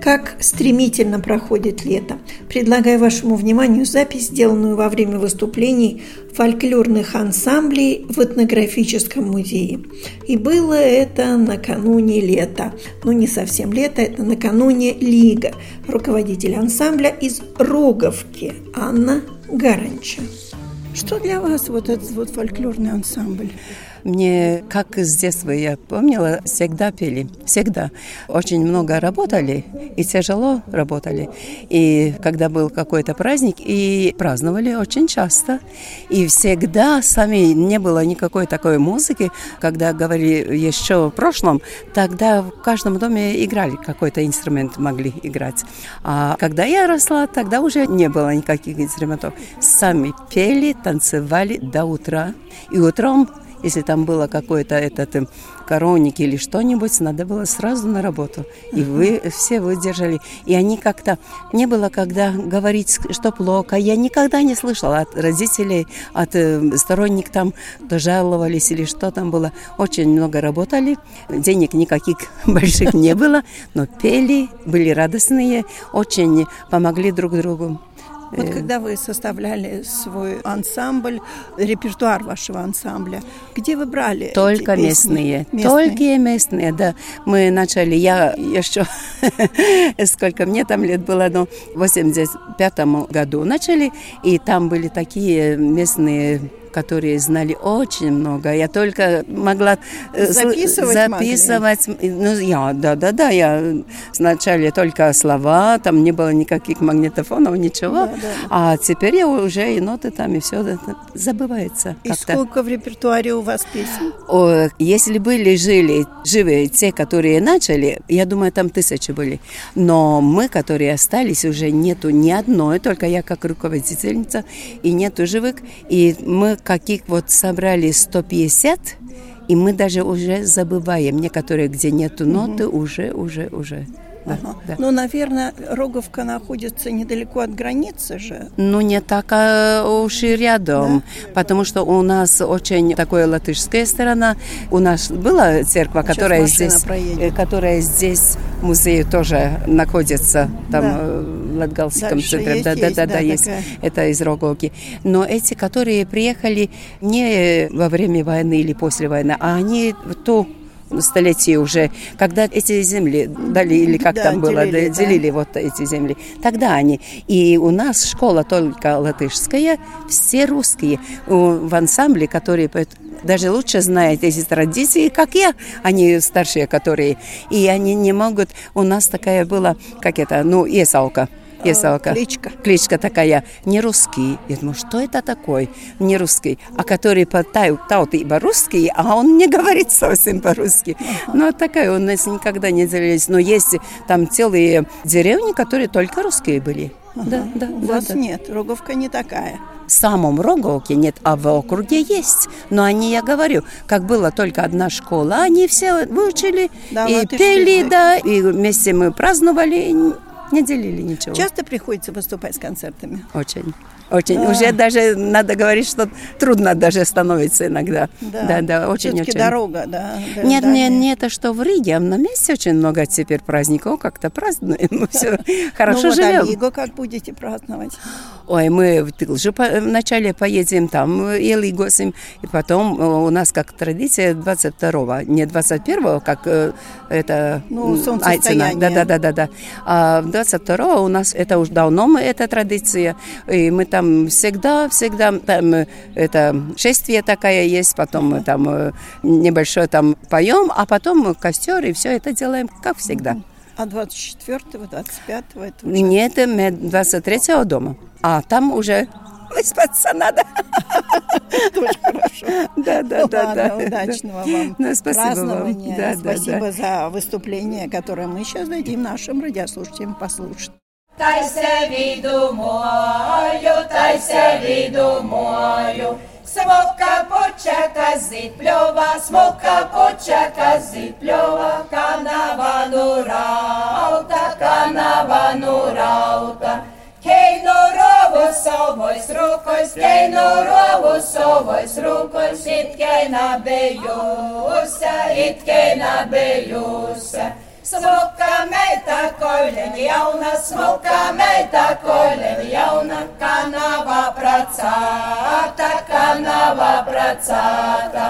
Как стремительно проходит лето. Предлагаю вашему вниманию запись, сделанную во время выступлений фольклорных ансамблей в этнографическом музее. И было это накануне лета. Ну, не совсем лето, это накануне Лига. Руководитель ансамбля из Роговки Анна Гаранча. Что для вас вот этот вот фольклорный ансамбль? Мне, как с детства я помнила, всегда пели. Всегда. Очень много работали и тяжело работали. И когда был какой-то праздник, и праздновали очень часто. И всегда сами не было никакой такой музыки. Когда говорили еще в прошлом, тогда в каждом доме играли какой-то инструмент, могли играть. А когда я росла, тогда уже не было никаких инструментов. Сами пели, танцевали до утра. И утром если там было какой-то этот эм, коровник или что-нибудь, надо было сразу на работу. И вы все выдержали. И они как-то... Не было когда говорить, что плохо. Я никогда не слышала от родителей, от э, сторонник там, жаловались или что там было. Очень много работали. Денег никаких больших не было, но пели, были радостные, очень помогли друг другу. Вот э. когда вы составляли свой ансамбль, репертуар вашего ансамбля, где вы брали Только местные. местные. Только местные, да. Мы начали, я еще, сколько мне там лет было, ну, в 85 году начали, и там были такие местные которые знали очень много. Я только могла э, записывать. записывать. Ну, я, да, да, да, я сначала только слова, там не было никаких магнитофонов, ничего. Да, да. А теперь я уже и ноты там, и все это забывается. И сколько в репертуаре у вас песен? О, если были жили живые те, которые начали, я думаю, там тысячи были. Но мы, которые остались, уже нету ни одной, только я как руководительница, и нету живых. И мы каких вот собрали 150, и мы даже уже забываем. Некоторые, где нету ноты, угу. уже, уже, уже. Да, ага. да. Ну, наверное, Роговка находится недалеко от границы же. Ну, не так а уж и рядом, да? потому что у нас очень такая латышская сторона. У нас была церковь, которая здесь, проедет. которая здесь в музее тоже находится, там да. Э, в Латгалском центре. да, да, да, да, есть. Такая. Это из Роговки. Но эти, которые приехали не во время войны или после войны, а они в ту столетии уже, когда эти земли дали, или как да, там было, делили, делили да. вот эти земли, тогда они. И у нас школа только латышская, все русские. В ансамбле, которые даже лучше знают эти традиции, как я, они старшие, которые. И они не могут, у нас такая была, как это, ну, есалка Есалка. Кличка. Кличка такая, не русский. Я думаю, что это такое? Не русский. А который по таутиба русский, а он не говорит совсем по-русски. Ага. Ну, такая у нас никогда не делились. Но есть там целые деревни, которые только русские были. Ага. Да, да, у да, вас да. нет, Роговка не такая. В самом Роговке нет, а в округе есть. Но они, я говорю, как была только одна школа, они все выучили да, и пели, да, и вместе мы праздновали. Не делили ничего. Часто приходится выступать с концертами? Очень. Очень. Да. Уже даже надо говорить, что трудно даже становится иногда. Да, да, да очень, очень. дорога, да. Нет, да, нет, не это, что в Риге, а на месте очень много теперь праздников, как-то празднуем, все хорошо ну, живем. Вот, как будете праздновать? Ой, мы в Тылже вначале поедем там и Лигосим, и потом э, у нас как традиция 22-го, не 21-го, как э, это ну, Айцена. Да, да, да, да, да. А 22-го у нас это уже давно мы, эта традиция, и мы там всегда, всегда там э, это шествие такая есть, потом там небольшое там поем, а потом костер и все это делаем, как всегда. А 24-го, 25-го это уже? Нет, мы 23-го дома. А там уже выспаться надо. Очень хорошо. Да, да, да, да. Удачного вам ну, спасибо празднования. Да, спасибо да, за выступление, которое мы сейчас дадим нашим радиослушателям послушать. tai sevi dumuoju, tai sevi dumuoju. Smoka počeka zipljova, smoka počeka zipljova, kanava nurauta, kanava nurauta. Keino rovo savojs rukojs, keino rovo savojs rukojs, itke nabejusa, itke nabejusa. Smuka meita kolēni jauna, smuka meita kolēni jauna, kanava pracāta, kanava pracāta.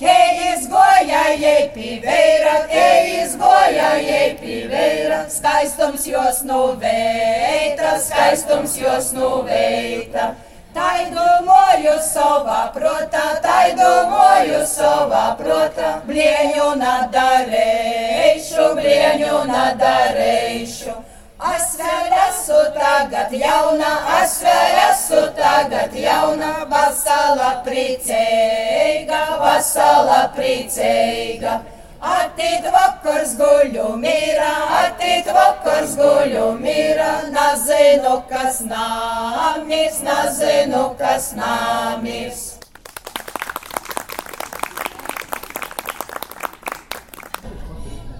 Ей изгоя, ей пивейра, ей изгоя, ей пивейра, с кайстом сьосну вейта, с кайстом сьосну вейта. Tai domāju savā protā, tai domāju savā protā, blieņu nadarēšu, blieņu nadarēšu. Es vēl esmu tagad jauna, es vēl esmu tagad jauna, vasala priecīga, vasala priecīga. Atīt vakars guļu mīra, atīt vakars guļu mīra, nezinu, kas nāmis, nezinu, kas nāmis.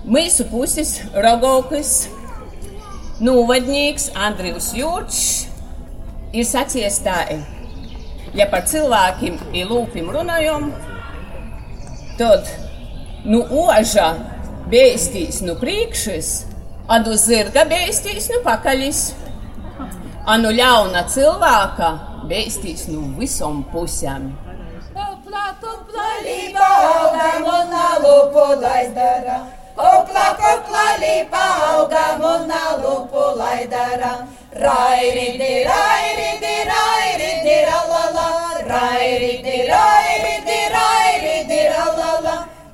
Mūsu puses Rogovkas Novadnieks Andrijs Jurčs ir sacies tā, ja par cilvēkiem ir lūpim runājam, tad nu oža beistīs nu priekšas, adu zirga beistīs nu pakaļis, anu ļauna cilvēka beistīs nu visom pusēm. Kupla, kupla, lība, augam un alupu laizdara. Kupla, kupla, lipa augam un alupu lai dara. Rairidi, rairidi, rairidi, ralala. Rairidi, rairidi, rairidi.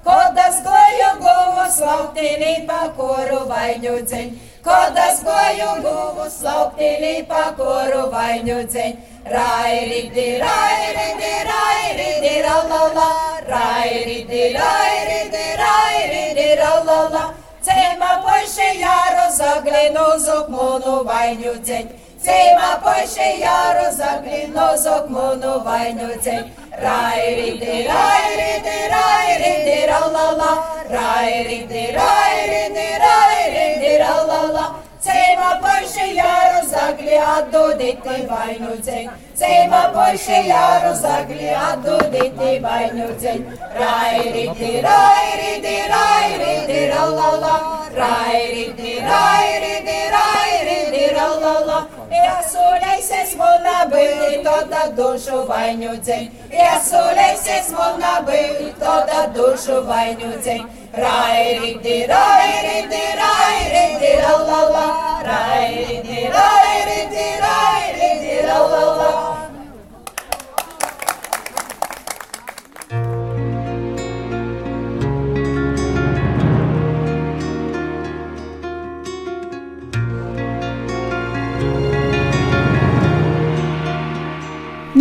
Kodas goju guvu slauktīnī pa koru vaļņu dzeņ. Kodas goju guvu slauktīnī pa koru vaļņu dzeņ. Rairidi, rairidi, rairidi, ralala. Rairidi, rairidi, rairidi, ralala. Cema poiše jaro zaglino zokmonu vaļņu dzeņ. Сейма пойши яру загліно з окмону вайнюцей. Рай ріди, рай ріди, рай ріди, ра-ла-ла. Рай ріди, рай ріди, рай ріди, ра-ла-ла. Сейма больше яру загляду, дити вайну дзень. Сейма больше яру загляду, дити вайну дзень. Рай риди, рай риди, рай риди, ла-ла-ла. Рай риди, рай риди, рай риди, ла-ла-ла. Я солейся смовна били, то да душу вайню дзень. Я солейся смовна били, то да душу вайню дзень. Рай риди, рай риди,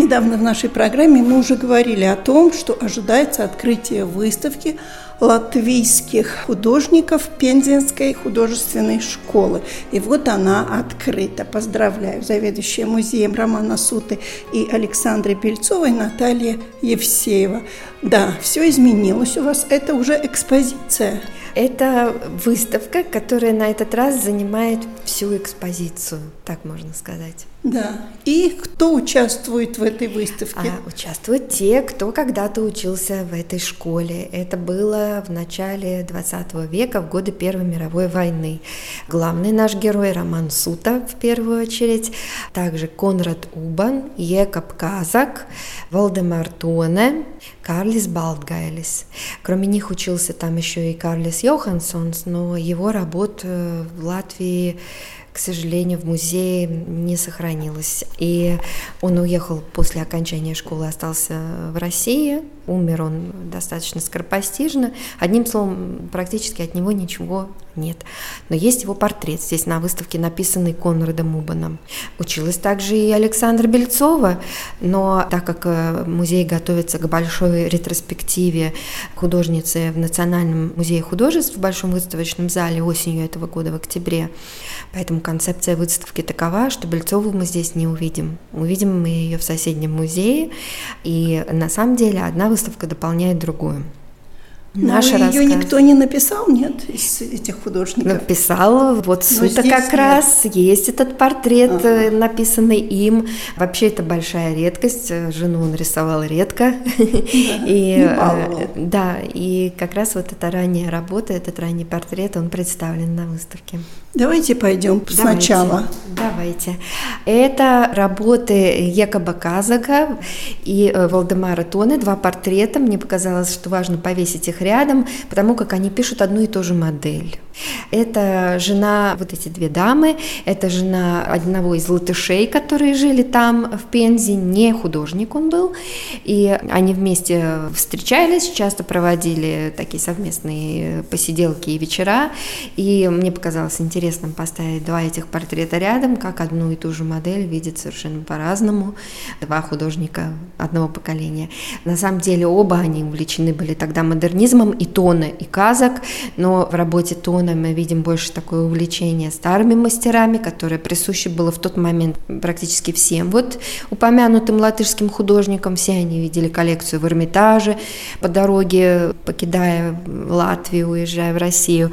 Недавно в нашей программе мы уже говорили о том, что ожидается открытие выставки латвийских художников Пензенской художественной школы. И вот она открыта. Поздравляю заведующая музеем Романа Суты и Александры Пельцовой Наталья Евсеева. Да, все изменилось у вас. Это уже экспозиция. Это выставка, которая на этот раз занимает всю экспозицию, так можно сказать. Да. И кто участвует в этой выставке? А, участвуют те, кто когда-то учился в этой школе. Это было в начале 20 века, в годы Первой мировой войны. Главный наш герой Роман Сута в первую очередь, также Конрад Убан, Екоб Казак, Валдемар Тоне, Карлис Балтгайлис. Кроме них учился там еще и Карлис Йоханссонс, но его работ в Латвии к сожалению, в музее не сохранилось. И он уехал после окончания школы, остался в России, умер он достаточно скоропостижно. Одним словом, практически от него ничего нет. Но есть его портрет здесь на выставке, написанный Конрадом Убаном. Училась также и Александра Бельцова, но так как э, музей готовится к большой ретроспективе художницы в Национальном музее художеств в Большом выставочном зале осенью этого года в октябре, поэтому концепция выставки такова, что Бельцову мы здесь не увидим. Увидим мы ее в соседнем музее, и на самом деле одна выставка дополняет другую. Но Наш ее рассказ. никто не написал, нет, из этих художников? Написал, вот Сута как нет. раз, есть этот портрет, ага. Э, написанный им. Вообще это большая редкость, жену он рисовал редко. Да, и, э, да, и как раз вот эта ранняя работа, этот ранний портрет, он представлен на выставке. Давайте пойдем давайте, сначала. Давайте. Это работы Якоба Казака и э, Валдемара Тоны, два портрета. Мне показалось, что важно повесить их рядом, потому как они пишут одну и ту же модель. Это жена, вот эти две дамы, это жена одного из латышей, которые жили там в Пензе, не художник он был, и они вместе встречались, часто проводили такие совместные посиделки и вечера, и мне показалось интересным поставить два этих портрета рядом, как одну и ту же модель видят совершенно по-разному два художника одного поколения. На самом деле оба они увлечены были тогда модернизмом, и Тона, и Казак, но в работе Тона мы видим больше такое увлечение старыми мастерами, которое присуще было в тот момент практически всем. Вот упомянутым латышским художникам все они видели коллекцию в Эрмитаже по дороге, покидая Латвию, уезжая в Россию.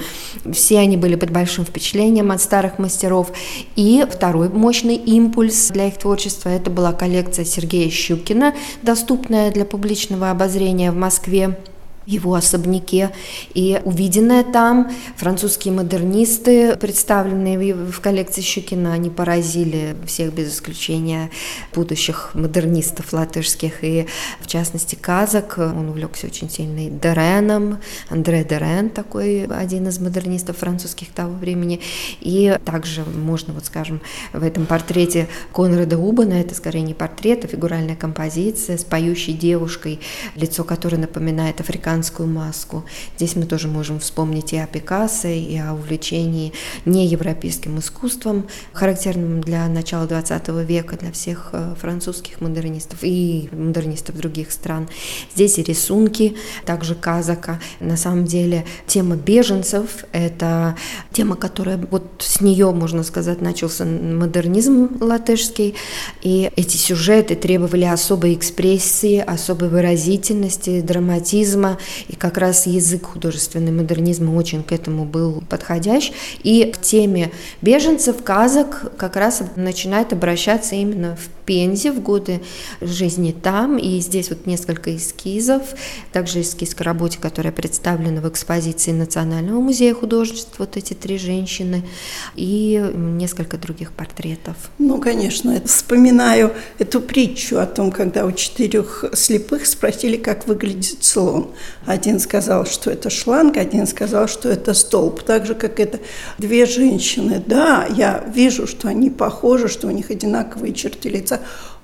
Все они были под большим впечатлением от старых мастеров. И второй мощный импульс для их творчества – это была коллекция Сергея Щукина, доступная для публичного обозрения в Москве его особняке. И увиденное там, французские модернисты, представленные в коллекции Щукина, они поразили всех без исключения будущих модернистов латышских. И в частности Казак, он увлекся очень сильно и Дереном, Андре Дерен, такой один из модернистов французских того времени. И также можно, вот скажем, в этом портрете Конрада Убана, это скорее не портрет, а фигуральная композиция с поющей девушкой, лицо которой напоминает африканское африканскую маску. Здесь мы тоже можем вспомнить и о Пикассо, и о увлечении неевропейским искусством, характерным для начала XX века, для всех э, французских модернистов и модернистов других стран. Здесь и рисунки, также Казака. На самом деле тема беженцев – это тема, которая вот с нее, можно сказать, начался модернизм латышский, и эти сюжеты требовали особой экспрессии, особой выразительности, драматизма, и как раз язык художественный модернизма очень к этому был подходящ. И к теме беженцев казак как раз начинает обращаться именно в Пензе в годы жизни там. И здесь вот несколько эскизов, также эскиз к работе, которая представлена в экспозиции Национального музея художеств, вот эти три женщины, и несколько других портретов. Ну, конечно, вспоминаю эту притчу о том, когда у четырех слепых спросили, как выглядит слон. Один сказал, что это шланг, один сказал, что это столб. Так же, как это две женщины. Да, я вижу, что они похожи, что у них одинаковые черты лица,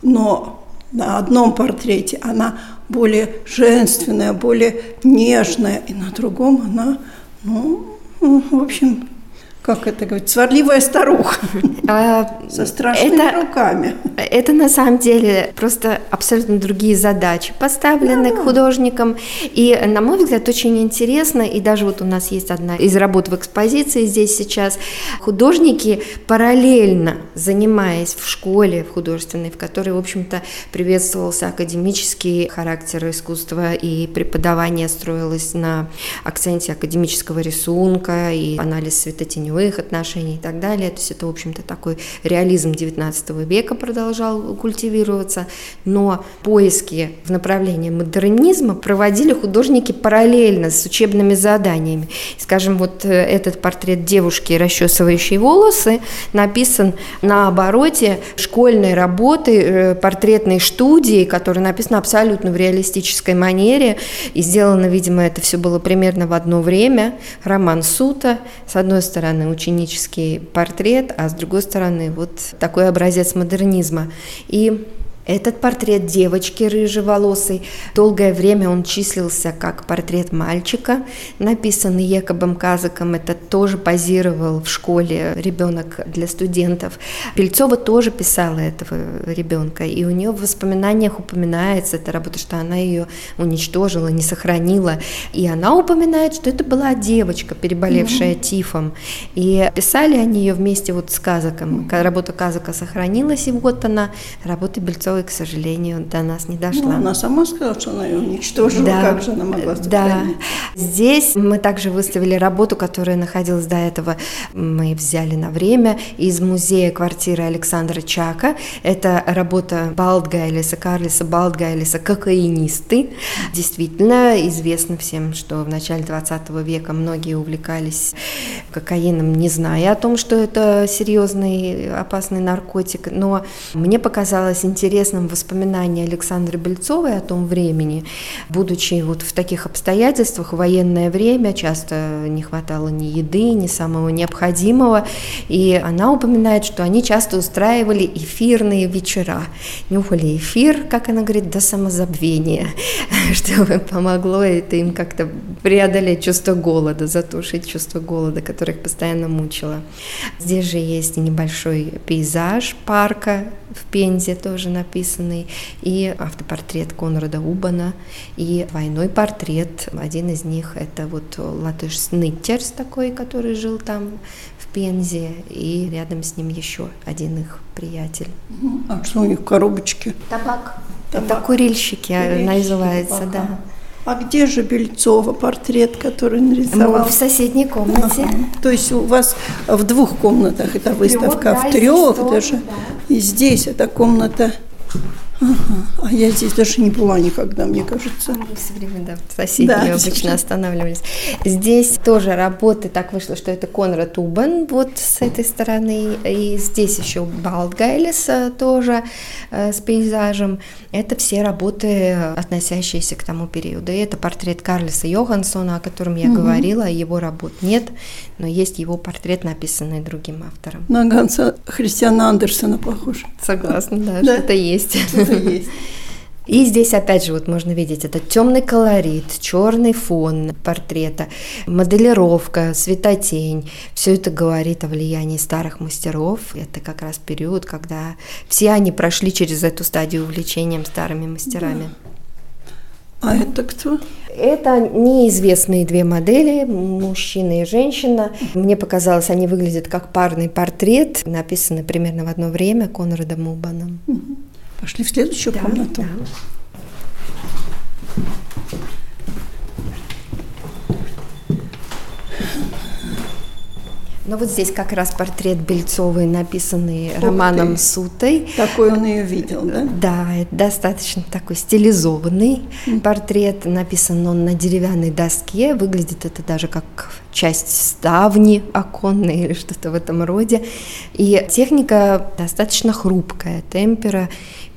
но на одном портрете она более женственная, более нежная, и на другом она, ну, в общем, как это говорить, сварливая старуха а, со страшными это, руками. Это на самом деле просто абсолютно другие задачи поставлены да. к художникам. И, на мой взгляд, очень интересно, и даже вот у нас есть одна из работ в экспозиции здесь сейчас, художники параллельно занимаясь в школе, в художественной, в которой, в общем-то, приветствовался академический характер искусства, и преподавание строилось на акценте академического рисунка и анализ светотеневых их отношений и так далее. То есть это, в общем-то, такой реализм XIX века продолжал культивироваться, но поиски в направлении модернизма проводили художники параллельно с учебными заданиями. Скажем, вот э, этот портрет девушки, расчесывающей волосы, написан на обороте школьной работы, э, портретной студии, которая написана абсолютно в реалистической манере, и сделано, видимо, это все было примерно в одно время. Роман Сута, с одной стороны, стороны, ученический портрет, а с другой стороны, вот такой образец модернизма. И этот портрет девочки рыжеволосой, долгое время он числился как портрет мальчика, написанный Якобом Казаком, это тоже позировал в школе ребенок для студентов. Пельцова тоже писала этого ребенка, и у нее в воспоминаниях упоминается эта работа, что она ее уничтожила, не сохранила, и она упоминает, что это была девочка, переболевшая mm-hmm. тифом, и писали они ее вместе вот с Казаком. Работа Казака сохранилась, и вот она, работа Бельцовой которая, к сожалению, до нас не дошла. Ну, она сама сказала, что она ее уничтожила, да, как же она могла Да. Здесь мы также выставили работу, которая находилась до этого, мы взяли на время из музея квартиры Александра Чака. Это работа Балдгайлиса, Карлиса Балдгайлиса «Кокаинисты». Действительно, известно всем, что в начале 20 века многие увлекались кокаином, не зная о том, что это серьезный опасный наркотик. Но мне показалось интересно интересным воспоминания Александры Бельцовой о том времени, будучи вот в таких обстоятельствах, военное время, часто не хватало ни еды, ни самого необходимого, и она упоминает, что они часто устраивали эфирные вечера, нюхали эфир, как она говорит, до самозабвения, чтобы помогло это им как-то преодолеть чувство голода, затушить чувство голода, которое их постоянно мучило. Здесь же есть небольшой пейзаж парка в Пензе тоже написанный, и автопортрет Конрада Убана, и двойной портрет. Один из них это вот латыш Сныттерс такой, который жил там в Пензе, и рядом с ним еще один их приятель. А что у них в коробочке? Табак. Табак. Это курильщики, курильщики называется, табака. да. А где же Бельцова портрет, который нарисовал? в соседней комнате. Ага. То есть у вас в двух комнатах эта выставка, трех, в трех да, даже. Да. И здесь эта комната Thank you. Ага. А я здесь даже не была никогда, мне кажется. Мы все время, да, соседи да, обычно останавливались. Здесь тоже работы, так вышло, что это Конрад Убан, вот с этой стороны, и здесь еще Балдгайлис тоже э, с пейзажем. Это все работы, относящиеся к тому периоду. И это портрет Карлиса Йохансона, о котором я угу. говорила, его работ нет, но есть его портрет, написанный другим автором. На Ганса Христиана Андерсона похож. Согласна, да, да? что-то есть есть. И здесь опять же вот можно видеть этот темный колорит, черный фон портрета, моделировка, светотень. Все это говорит о влиянии старых мастеров. Это как раз период, когда все они прошли через эту стадию увлечением старыми мастерами. А это кто? Это неизвестные две модели, мужчина и женщина. Мне показалось, они выглядят как парный портрет, написанный примерно в одно время Конрадом Убаном. Угу. Пошли в следующую да, комнату. Да. Но вот здесь как раз портрет Бельцовой, написанный Ух Романом ты. Сутой. Такой он ее видел, да? Да, это достаточно такой стилизованный mm. портрет. Написан он на деревянной доске. Выглядит это даже как часть ставни оконной или что-то в этом роде. И техника достаточно хрупкая, темпера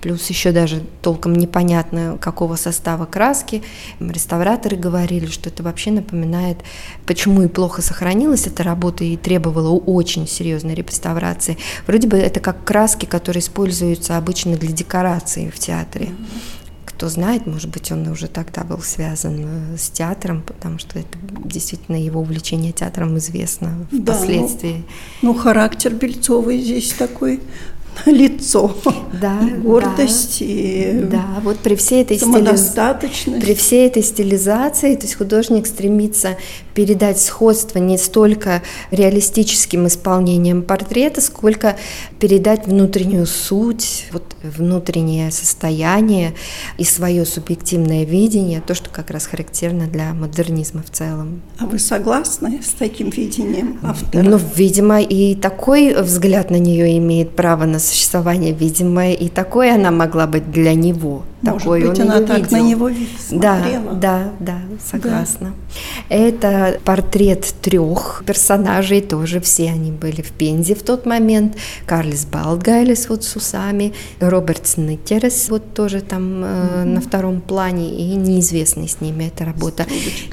плюс еще даже толком непонятно, какого состава краски. Реставраторы говорили, что это вообще напоминает, почему и плохо сохранилась эта работа и требовала очень серьезной реставрации. Вроде бы это как краски, которые используются обычно для декорации в театре. Кто знает, может быть, он уже тогда был связан э, с театром, потому что это действительно его увлечение театром известно впоследствии. Да, ну, ну, характер Бельцовой здесь такой лицо, да, гордость да, и да, вот при всей этой самодостаточность. При всей этой стилизации, то есть художник стремится передать сходство не столько реалистическим исполнением портрета, сколько передать внутреннюю суть, вот внутреннее состояние и свое субъективное видение, то, что как раз характерно для модернизма в целом. А вы согласны с таким видением автора? Ну, видимо, и такой взгляд на нее имеет право на существование, видимо, и такой она могла быть для него. Может такой. Быть, он она так видел. на него Да, смотрела. да, да, согласна. Да. Это портрет трех персонажей, тоже все они были в Пензе в тот момент. Карлис Балдгайлес вот с усами, Роберт Сниттерес вот тоже там э, на втором плане, и неизвестный с ними эта работа.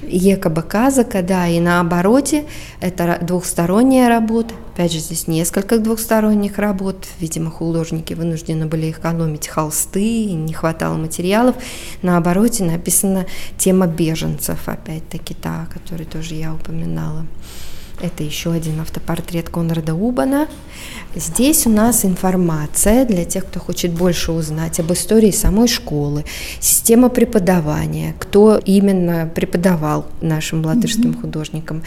Екаба Казака, да, и на обороте это двухсторонняя работа. Опять же, здесь несколько двухсторонних работ. Видимо, художники вынуждены были экономить холсты, не хватало материалов. На обороте написана тема беженцев, опять-таки та, которую тоже я упоминала. Это еще один автопортрет Конрада Убана. Здесь у нас информация для тех, кто хочет больше узнать об истории самой школы, система преподавания, кто именно преподавал нашим латышским mm-hmm. художникам.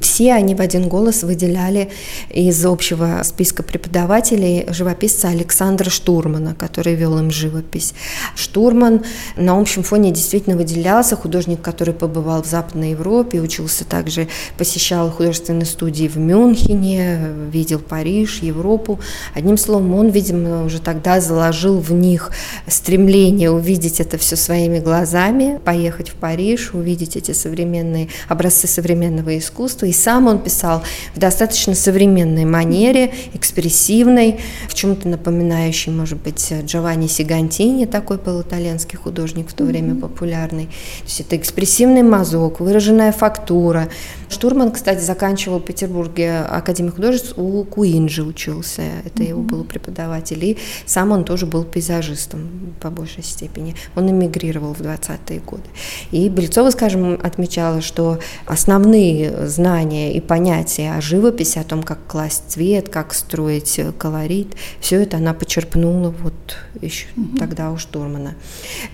Все они в один голос выделяли из общего списка преподавателей живописца Александра Штурмана, который вел им живопись. Штурман на общем фоне действительно выделялся, художник, который побывал в Западной Европе, учился также, посещал художественные студии в Мюнхене, видел Париж, Европу, Европу. Одним словом, он, видимо, уже тогда заложил в них стремление увидеть это все своими глазами, поехать в Париж, увидеть эти современные образцы современного искусства. И сам он писал в достаточно современной манере, экспрессивной, в чем-то напоминающей, может быть, Джованни Сигантини, такой был итальянский художник в то mm-hmm. время популярный. То есть это экспрессивный мазок, выраженная фактура. Штурман, кстати, заканчивал в Петербурге Академию художеств у Куинджи учил учился, это mm-hmm. его был преподаватель, и сам он тоже был пейзажистом по большей степени. Он эмигрировал в 20-е годы. И Бельцова, скажем, отмечала, что основные знания и понятия о живописи, о том, как класть цвет, как строить колорит, все это она почерпнула вот еще mm-hmm. тогда у Штурмана.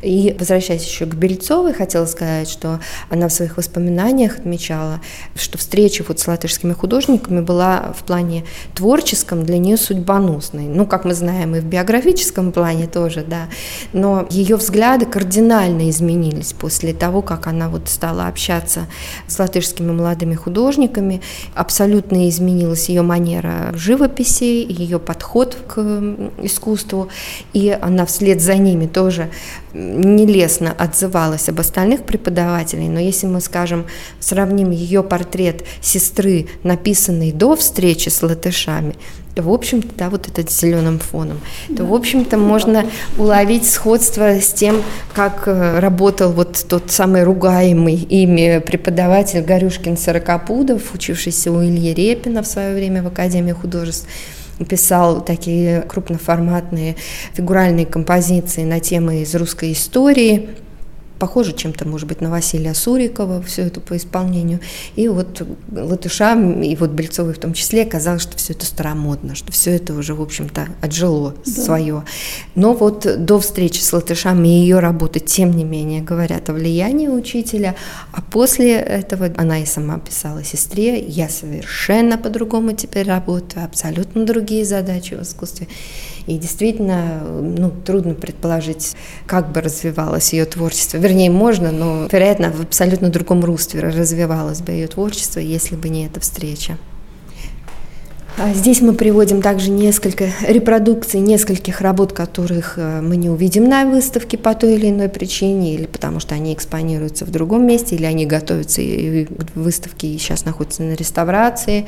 И возвращаясь еще к Бельцовой, хотела сказать, что она в своих воспоминаниях отмечала, что встреча вот с латышскими художниками была в плане творческом для нее судьбоносной. Ну, как мы знаем, и в биографическом плане тоже, да. Но ее взгляды кардинально изменились после того, как она вот стала общаться с латышскими молодыми художниками. Абсолютно изменилась ее манера живописи, ее подход к искусству. И она вслед за ними тоже нелестно отзывалась об остальных преподавателей, но если мы, скажем, сравним ее портрет сестры, написанный до встречи с латышами, в общем-то, да, вот этот зеленым фоном, то, в общем-то, можно уловить сходство с тем, как э, работал вот тот самый ругаемый ими преподаватель Горюшкин Сорокопудов, учившийся у Ильи Репина в свое время в Академии художеств писал такие крупноформатные фигуральные композиции на темы из русской истории – похоже чем-то, может быть, на Василия Сурикова, все это по исполнению. И вот Латышам, и вот Бельцовой в том числе, казалось, что все это старомодно, что все это уже, в общем-то, отжило да. свое. Но вот до встречи с Латышами и ее работы, тем не менее, говорят о влиянии учителя, а после этого она и сама писала сестре, я совершенно по-другому теперь работаю, абсолютно другие задачи в искусстве. И действительно, ну, трудно предположить, как бы развивалось ее творчество. Вернее, можно, но, вероятно, в абсолютно другом русле развивалось бы ее творчество, если бы не эта встреча. А здесь мы приводим также несколько репродукций нескольких работ, которых э, мы не увидим на выставке по той или иной причине, или потому что они экспонируются в другом месте, или они готовятся к выставке и сейчас находятся на реставрации,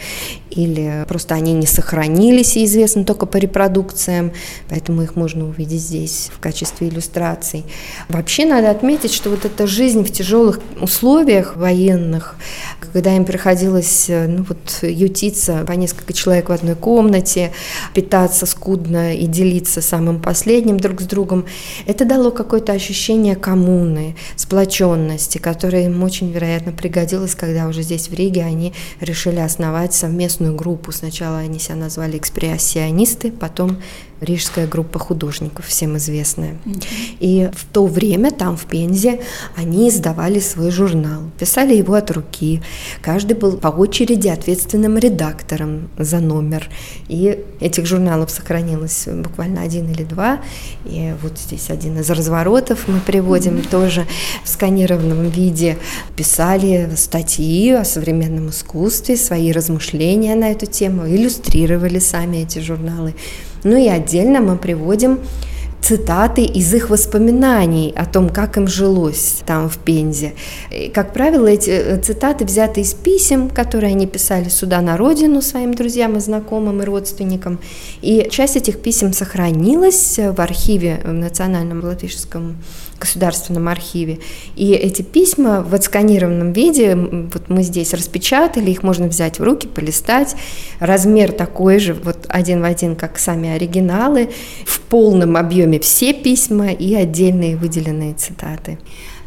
или просто они не сохранились и известны только по репродукциям, поэтому их можно увидеть здесь в качестве иллюстраций. Вообще надо отметить, что вот эта жизнь в тяжелых условиях военных, когда им приходилось э, ну, вот, ютиться по несколько человек человек в одной комнате, питаться скудно и делиться самым последним друг с другом, это дало какое-то ощущение коммуны, сплоченности, которое им очень вероятно пригодилось, когда уже здесь в Риге они решили основать совместную группу. Сначала они себя назвали экспрессионисты, потом рижская группа художников, всем известная. И в то время там, в Пензе, они издавали свой журнал, писали его от руки. Каждый был по очереди ответственным редактором за номер. И этих журналов сохранилось буквально один или два. И вот здесь один из разворотов мы приводим mm-hmm. тоже в сканированном виде. Писали статьи о современном искусстве, свои размышления на эту тему, иллюстрировали сами эти журналы. Ну и отдельно мы приводим цитаты из их воспоминаний о том, как им жилось там в Пензе. И, как правило, эти э, цитаты взяты из писем, которые они писали сюда на родину своим друзьям и знакомым и родственникам. И часть этих писем сохранилась в архиве в Национальном латвийском Государственном архиве. И эти письма в отсканированном виде, вот мы здесь распечатали, их можно взять в руки, полистать. Размер такой же, вот один в один, как сами оригиналы, в полном объеме все письма и отдельные выделенные цитаты.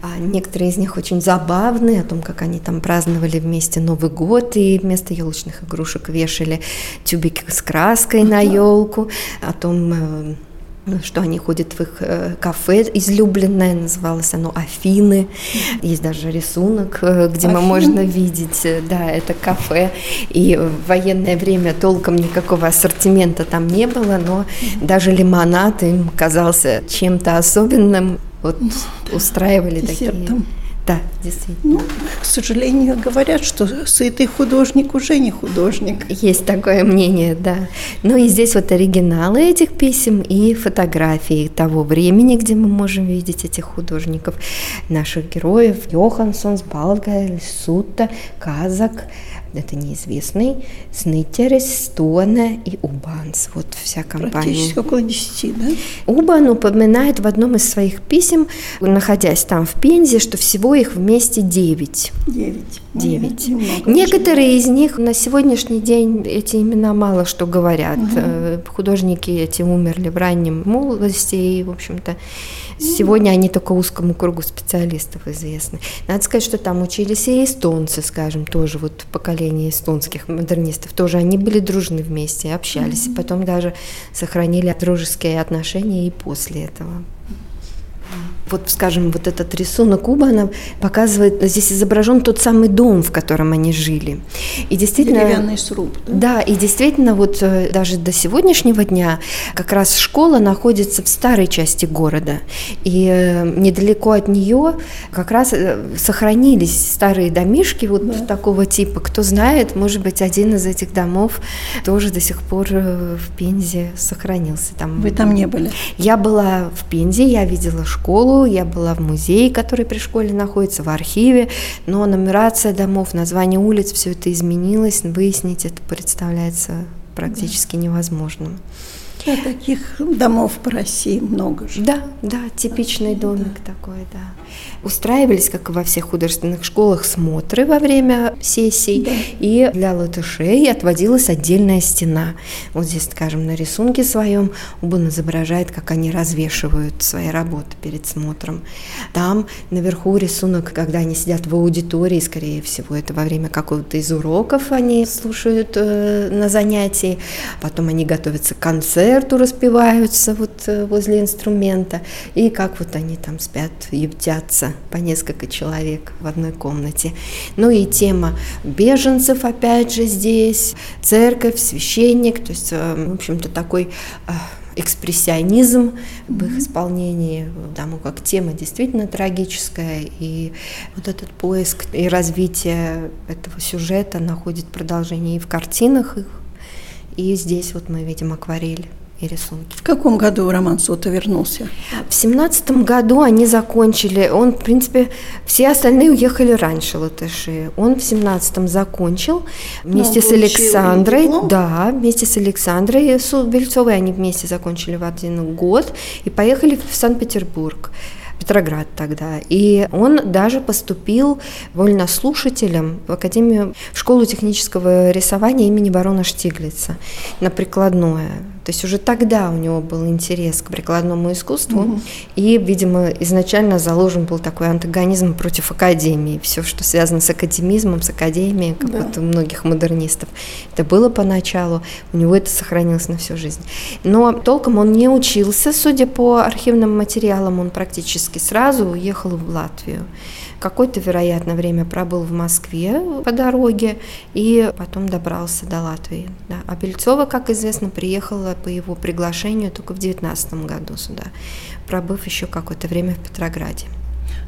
А некоторые из них очень забавные, о том, как они там праздновали вместе Новый год и вместо елочных игрушек вешали тюбики с краской на елку, о том, э, что они ходят в их э, кафе излюбленное, называлось оно Афины. Есть даже рисунок, э, где Афины? мы можно видеть, э, да, это кафе. И в военное время толком никакого ассортимента там не было, но даже лимонад им казался чем-то особенным. Вот устраивали Десертом. такие да, действительно. Ну, к сожалению, говорят, что сытый художник уже не художник. Есть такое мнение, да. Ну и здесь вот оригиналы этих писем и фотографии того времени, где мы можем видеть этих художников, наших героев. Йохансонс, Балга, Сута, Казак, это неизвестный, Снитерес, Стона и Убанс. Вот вся компания. Практически около десяти, да? Убан упоминает в одном из своих писем, находясь там в Пензе, что всего их вместе девять. Девять. Девять. Некоторые из них на сегодняшний день эти имена мало что говорят. Угу. Художники эти умерли в раннем молодости и, в общем-то, Сегодня они только узкому кругу специалистов известны. Надо сказать, что там учились и эстонцы, скажем, тоже вот поколение эстонских модернистов. Тоже они были дружны вместе, общались. Mm-hmm. И потом даже сохранили дружеские отношения и после этого вот, скажем, вот этот рисунок Убана показывает, здесь изображен тот самый дом, в котором они жили. И действительно... Деревянный сруб. Да? да, и действительно вот э, даже до сегодняшнего дня как раз школа находится в старой части города. И э, недалеко от нее как раз э, сохранились старые домишки вот да. такого типа. Кто знает, может быть, один из этих домов тоже до сих пор в Пензе сохранился. Там... Вы там не были? Я была в Пензе, я видела школу, я была в музее, который при школе находится, в архиве, но нумерация домов, название улиц, все это изменилось, выяснить это представляется практически невозможным. Да, таких домов по России много же. Да, да, типичный домик да. такой, да. Устраивались, как и во всех художественных школах, смотры во время сессий, да. и для латышей отводилась отдельная стена. Вот здесь, скажем, на рисунке своем Убан изображает, как они развешивают свои работы перед смотром. Там наверху рисунок, когда они сидят в аудитории, скорее всего, это во время какого-то из уроков они слушают э, на занятии, потом они готовятся к концерту, распеваются вот э, возле инструмента, и как вот они там спят, ютятся по несколько человек в одной комнате. Ну и тема беженцев опять же здесь, церковь, священник, то есть, э, в общем-то, такой э, экспрессионизм в их исполнении, потому как тема действительно трагическая, и вот этот поиск и развитие этого сюжета находит продолжение и в картинах их, и здесь вот мы видим акварель и рисунки. В каком году Роман Сота вернулся? В семнадцатом году они закончили. Он, в принципе, все остальные уехали раньше, латыши. Он в семнадцатом закончил вместе с Александрой. Да, вместе с Александрой Бельцовой они вместе закончили в один год и поехали в Санкт-Петербург. Петроград тогда. И он даже поступил вольнослушателем в Академию, в школу технического рисования имени барона Штиглица на прикладное. То есть уже тогда у него был интерес к прикладному искусству, угу. и, видимо, изначально заложен был такой антагонизм против академии. Все, что связано с академизмом, с академией, как да. вот у многих модернистов. Это было поначалу, у него это сохранилось на всю жизнь. Но толком он не учился, судя по архивным материалам, он практически сразу уехал в Латвию какое-то, вероятно, время пробыл в Москве по дороге и потом добрался до Латвии. Да. А Бельцова, как известно, приехала по его приглашению только в 19 году сюда, пробыв еще какое-то время в Петрограде.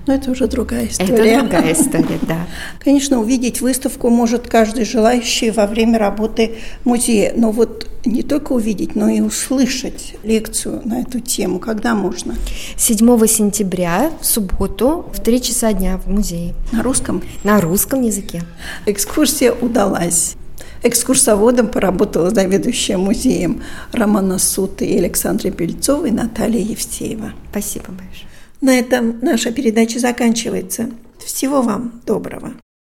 Но это уже другая история. Это другая история, да. Конечно, увидеть выставку может каждый желающий во время работы музея. Но вот не только увидеть, но и услышать лекцию на эту тему? Когда можно? 7 сентября, в субботу, в 3 часа дня в музее. На русском? На русском языке. Экскурсия удалась. Экскурсоводом поработала заведующая музеем Романа Суты и Александра Бельцова и Наталья Евсеева. Спасибо большое. На этом наша передача заканчивается. Всего вам доброго.